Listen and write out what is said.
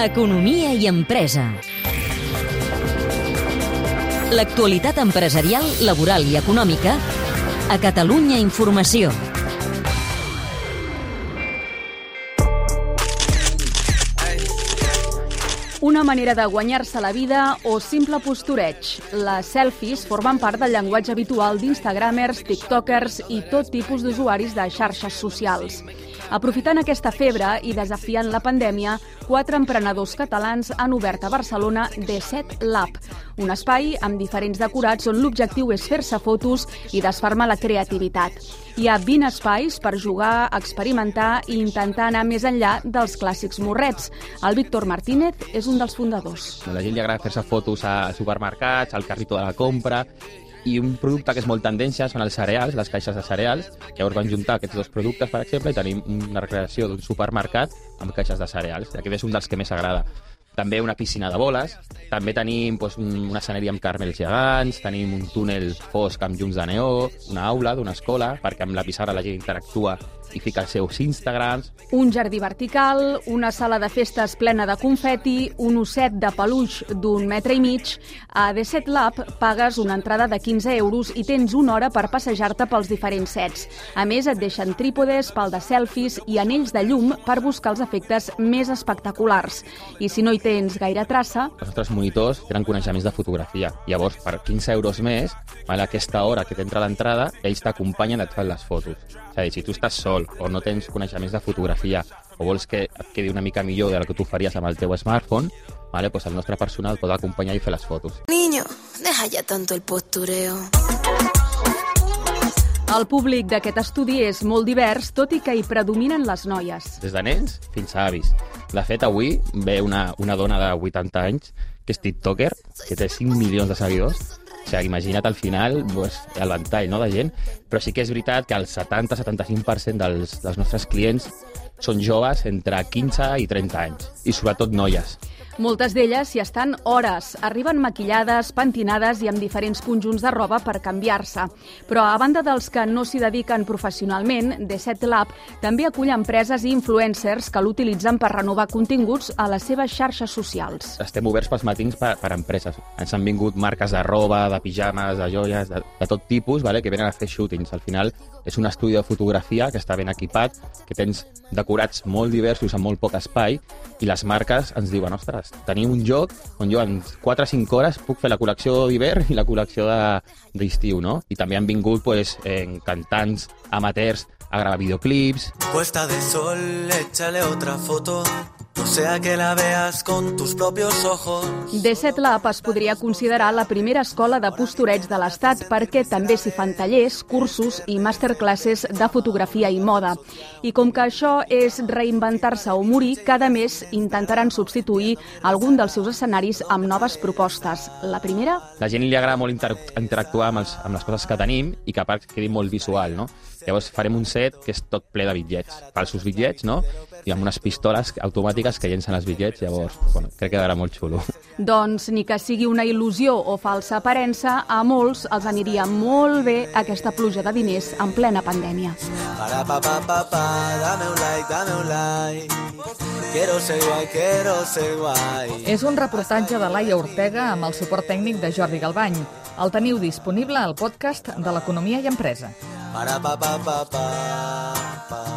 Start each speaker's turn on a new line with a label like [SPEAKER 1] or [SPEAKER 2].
[SPEAKER 1] Economia i empresa. L'actualitat empresarial, laboral i econòmica a Catalunya Informació.
[SPEAKER 2] Una manera de guanyar-se la vida o simple postureig. Les selfies formen part del llenguatge habitual d'Instagramers, TikTokers i tot tipus d'usuaris de xarxes socials. Aprofitant aquesta febre i desafiant la pandèmia, quatre emprenedors catalans han obert a Barcelona The7 Lab, un espai amb diferents decorats on l'objectiu és fer-se fotos i desfermar la creativitat. Hi ha 20 espais per jugar, experimentar i intentar anar més enllà dels clàssics morrets. El Víctor Martínez és un dels fundadors.
[SPEAKER 3] La gent li agrada fer-se fotos a supermercats, al carrito de la compra, i un producte que és molt tendència són els cereals, les caixes de cereals. Llavors van juntar aquests dos productes, per exemple, i tenim una recreació d'un supermercat amb caixes de cereals. Aquest és un dels que més agrada. També una piscina de boles, també tenim doncs, un, un escenari amb carmels gegants, tenim un túnel fosc amb llums de neó, una aula d'una escola, perquè amb la pissarra la gent interactua i fica els seus Instagrams.
[SPEAKER 2] Un jardí vertical, una sala de festes plena de confeti, un osset de peluix d'un metre i mig. A The Set Lab pagues una entrada de 15 euros i tens una hora per passejar-te pels diferents sets. A més, et deixen trípodes, pal de selfies i anells de llum per buscar els efectes més espectaculars. I si no hi tens gaire traça...
[SPEAKER 3] Els nostres monitors tenen coneixements de fotografia. Llavors, per 15 euros més, a aquesta hora que t'entra l'entrada, ells t'acompanyen et fan les fotos. És a dir, si tu estàs sol o no tens coneixements de fotografia o vols que et quedi una mica millor del que tu faries amb el teu smartphone, vale, pues el nostre personal pot acompanyar i fer les fotos.
[SPEAKER 4] Niño, deja ya tanto el postureo.
[SPEAKER 2] El públic d'aquest estudi és molt divers, tot i que hi predominen les noies.
[SPEAKER 3] Des de nens fins a avis. De fet, avui ve una, una dona de 80 anys que és tiktoker, que té 5 milions de seguidors, o sigui, imagina't al final pues, el ventall no, de gent, però sí que és veritat que el 70-75% dels, dels nostres clients són joves entre 15 i 30 anys, i sobretot noies.
[SPEAKER 2] Moltes d'elles hi estan hores, arriben maquillades, pentinades i amb diferents conjunts de roba per canviar-se. Però a banda dels que no s'hi dediquen professionalment, The Set Lab també acull empreses i influencers que l'utilitzen per renovar continguts a les seves xarxes socials.
[SPEAKER 3] Estem oberts pels matins per, per empreses. Ens han vingut marques de roba, de pijames, de joies, de, de tot tipus, vale? que venen a fer shootings. Al final és un estudi de fotografia que està ben equipat, que tens decorats molt diversos en molt poc espai i les marques ens diuen, ostres, hores. Tenim un joc on jo en 4 o 5 hores puc fer la col·lecció d'hivern i la col·lecció d'estiu, no? I també han vingut pues, en cantants amateurs a gravar videoclips.
[SPEAKER 5] Puesta de sol, échale otra foto sea que la veas con tus propios ojos.
[SPEAKER 2] The Set Lab es podria considerar la primera escola de postureig de l'Estat perquè també s'hi fan tallers, cursos i masterclasses de fotografia i moda. I com que això és reinventar-se o morir, cada mes intentaran substituir algun dels seus escenaris amb noves propostes. La primera?
[SPEAKER 3] La gent li agrada molt interactuar amb, els, amb les coses que tenim i que a part quedi molt visual, no? Llavors farem un set que és tot ple de bitllets, falsos bitllets, no? I amb unes pistoles automàtiques que llencen els bitllets, llavors, bueno, crec que quedarà molt xulo.
[SPEAKER 2] Doncs ni que sigui una il·lusió o falsa aparença, a molts els aniria molt bé aquesta pluja de diners en plena pandèmia.
[SPEAKER 5] Para pa pa pa pa, dame un like, dame un like. Quiero ser guay, quiero ser guay.
[SPEAKER 6] És un reportatge de Laia Ortega amb el suport tècnic de Jordi Galbany. El teniu disponible al podcast de l'Economia i Empresa.
[SPEAKER 5] Para pa pa pa pa pa